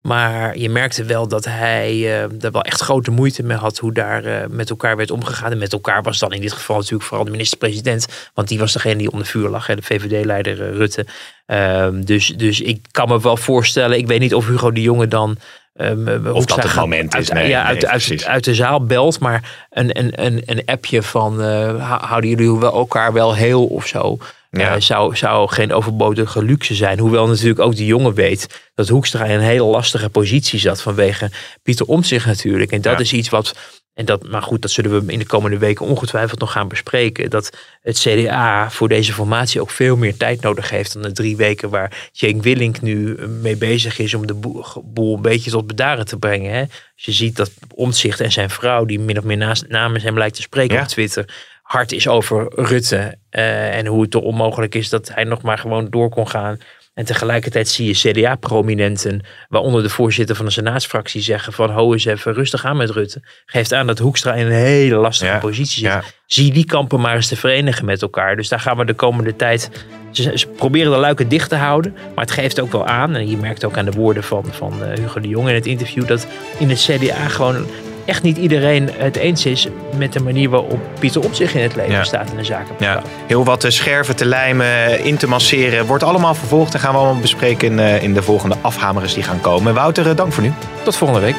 Maar je merkte wel dat hij eh er wel echt grote moeite mee had hoe daar eh, met elkaar werd omgegaan. En met elkaar was dan in dit geval natuurlijk vooral de minister-president. Want die was degene die onder vuur lag, hè, de VVD-leider eh, Rutte. Ehm, dus, dus ik kan me wel voorstellen, ik weet niet of Hugo de Jonge dan... ehm, Of dat het moment is. uit- Nee, ja, nee, uit, uit, de zaal belt, maar een, een, een, een appje van hou- houden jullie wel elkaar wel heel of zo. Ja. eh, zou, zou geen overbodige luxe zijn. Hoewel natuurlijk ook die jongen weet dat Hoekstra in een hele lastige positie zat vanwege Pieter Omtzigt natuurlijk. En dat Ja. is iets wat, en dat, maar goed, dat zullen we in de komende weken ongetwijfeld nog gaan bespreken. Dat het CDA voor deze formatie ook veel meer tijd nodig heeft dan de drie weken waar Jane Willink nu mee bezig is om de boel, boel een beetje tot bedaren te brengen. Hè? Als je ziet dat Omtzigt en zijn vrouw, die min of meer naast, namens hem lijkt te spreken Ja. op Twitter, hard is over Rutte. eh, en hoe het toch onmogelijk is dat hij nog maar gewoon door kon gaan. En tegelijkertijd zie je CDA-prominenten, waaronder de voorzitter van de senaatsfractie, zeggen van ho eens even rustig aan met Rutte. Geeft aan dat Hoekstra in een hele lastige Ja, positie zit. ja. Zie die kampen maar eens te verenigen met elkaar. Dus daar gaan we de komende tijd... Ze, ze proberen de luiken dicht te houden. Maar het geeft ook wel aan, en je merkt ook aan de woorden van, van eh, Hugo de Jong in het interview... dat in het CDA gewoon echt niet iedereen het eens is met de manier waarop Pieter op zich in het leven Ja. staat in de zaken. Ja, heel wat eh, scherven te lijmen, in te masseren. Wordt allemaal vervolgd en gaan we allemaal bespreken in, eh, in de volgende afhamers die gaan komen. Wouter, eh, dank voor nu. Tot volgende week.